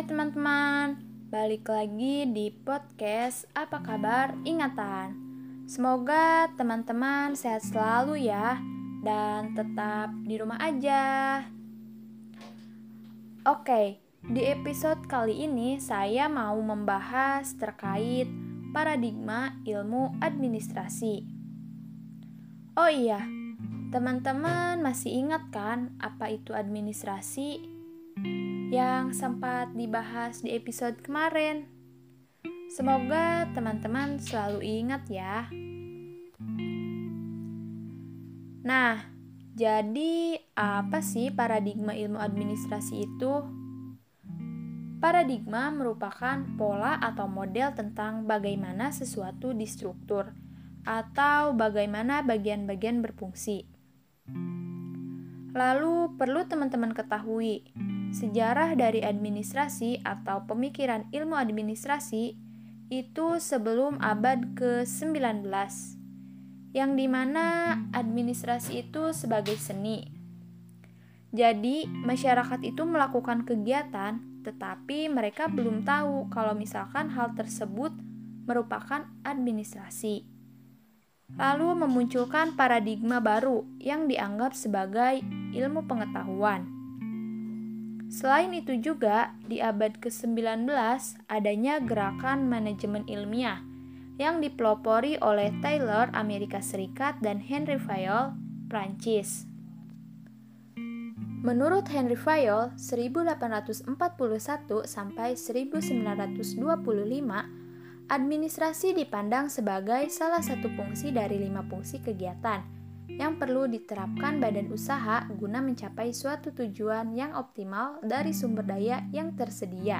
Hai teman-teman, balik lagi di podcast Apa Kabar Ingatan. Semoga teman-teman sehat selalu ya dan tetap di rumah aja. Oke, di episode kali ini saya mau membahas terkait paradigma ilmu administrasi. Oh iya, teman-teman masih ingat kan apa itu administrasi? Yang sempat dibahas di episode kemarin. Semoga teman-teman selalu ingat ya. Nah, jadi apa sih paradigma ilmu administrasi itu? Paradigma merupakan pola atau model tentang bagaimana sesuatu distruktur atau bagaimana bagian-bagian berfungsi. Lalu perlu teman-teman ketahui Sejarah dari administrasi atau pemikiran ilmu administrasi itu sebelum abad ke-19 yang di mana administrasi itu sebagai seni. Jadi, masyarakat itu melakukan kegiatan, tetapi mereka belum tahu kalau misalkan hal tersebut merupakan administrasi. Lalu memunculkan paradigma baru yang dianggap sebagai ilmu pengetahuan Selain itu juga, di abad ke-19 adanya gerakan manajemen ilmiah yang dipelopori oleh Taylor Amerika Serikat dan Henry Fayol Prancis. Menurut Henry Fayol, 1841 sampai 1925, administrasi dipandang sebagai salah satu fungsi dari lima fungsi kegiatan – yang perlu diterapkan badan usaha guna mencapai suatu tujuan yang optimal dari sumber daya yang tersedia.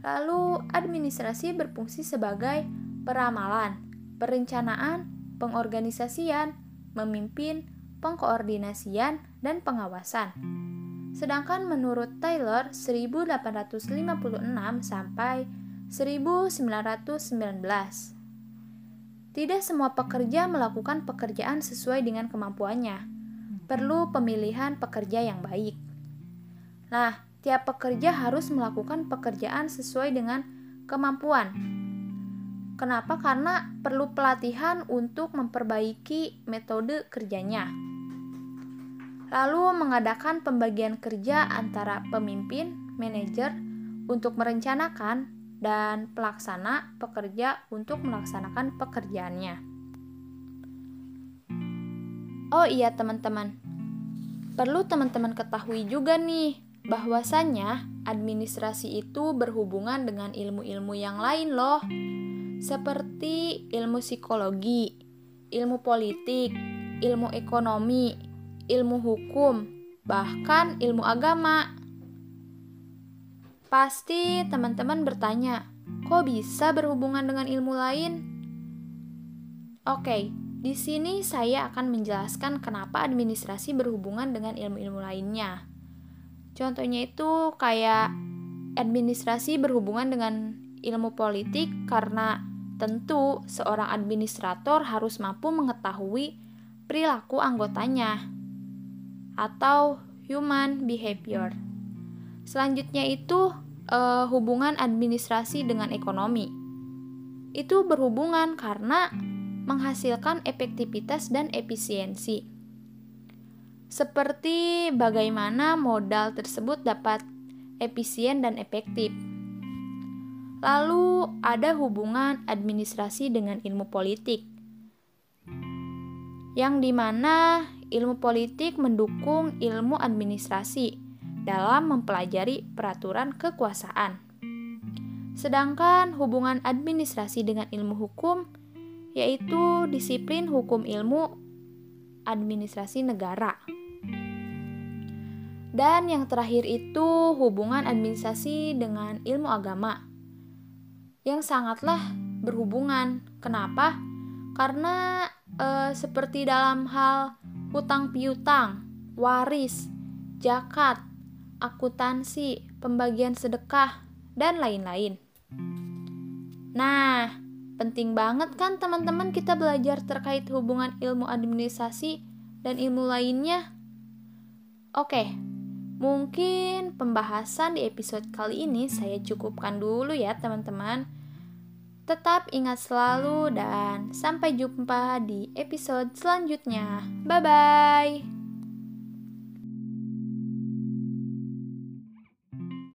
Lalu, administrasi berfungsi sebagai peramalan, perencanaan, pengorganisasian, memimpin, pengkoordinasian, dan pengawasan. Sedangkan menurut Taylor 1856 sampai 1919 tidak semua pekerja melakukan pekerjaan sesuai dengan kemampuannya. Perlu pemilihan pekerja yang baik. Nah, tiap pekerja harus melakukan pekerjaan sesuai dengan kemampuan. Kenapa? Karena perlu pelatihan untuk memperbaiki metode kerjanya. Lalu mengadakan pembagian kerja antara pemimpin, manajer untuk merencanakan dan pelaksana pekerja untuk melaksanakan pekerjaannya. Oh iya teman-teman, perlu teman-teman ketahui juga nih bahwasannya administrasi itu berhubungan dengan ilmu-ilmu yang lain loh, seperti ilmu psikologi, ilmu politik, ilmu ekonomi, ilmu hukum, bahkan ilmu agama. Pasti teman-teman bertanya, kok bisa berhubungan dengan ilmu lain? Oke, di sini saya akan menjelaskan kenapa administrasi berhubungan dengan ilmu-ilmu lainnya. Contohnya itu kayak administrasi berhubungan dengan ilmu politik karena tentu seorang administrator harus mampu mengetahui perilaku anggotanya atau human behavior. Selanjutnya itu uh, hubungan administrasi dengan ekonomi. Itu berhubungan karena menghasilkan efektivitas dan efisiensi. Seperti bagaimana modal tersebut dapat efisien dan efektif. Lalu ada hubungan administrasi dengan ilmu politik, yang di mana ilmu politik mendukung ilmu administrasi dalam mempelajari peraturan kekuasaan. Sedangkan hubungan administrasi dengan ilmu hukum yaitu disiplin hukum ilmu administrasi negara. Dan yang terakhir itu hubungan administrasi dengan ilmu agama yang sangatlah berhubungan. Kenapa? Karena e, seperti dalam hal hutang piutang, waris, zakat, akuntansi, pembagian sedekah, dan lain-lain. Nah, penting banget kan teman-teman kita belajar terkait hubungan ilmu administrasi dan ilmu lainnya? Oke, Mungkin pembahasan di episode kali ini saya cukupkan dulu ya teman-teman. Tetap ingat selalu dan sampai jumpa di episode selanjutnya. Bye bye.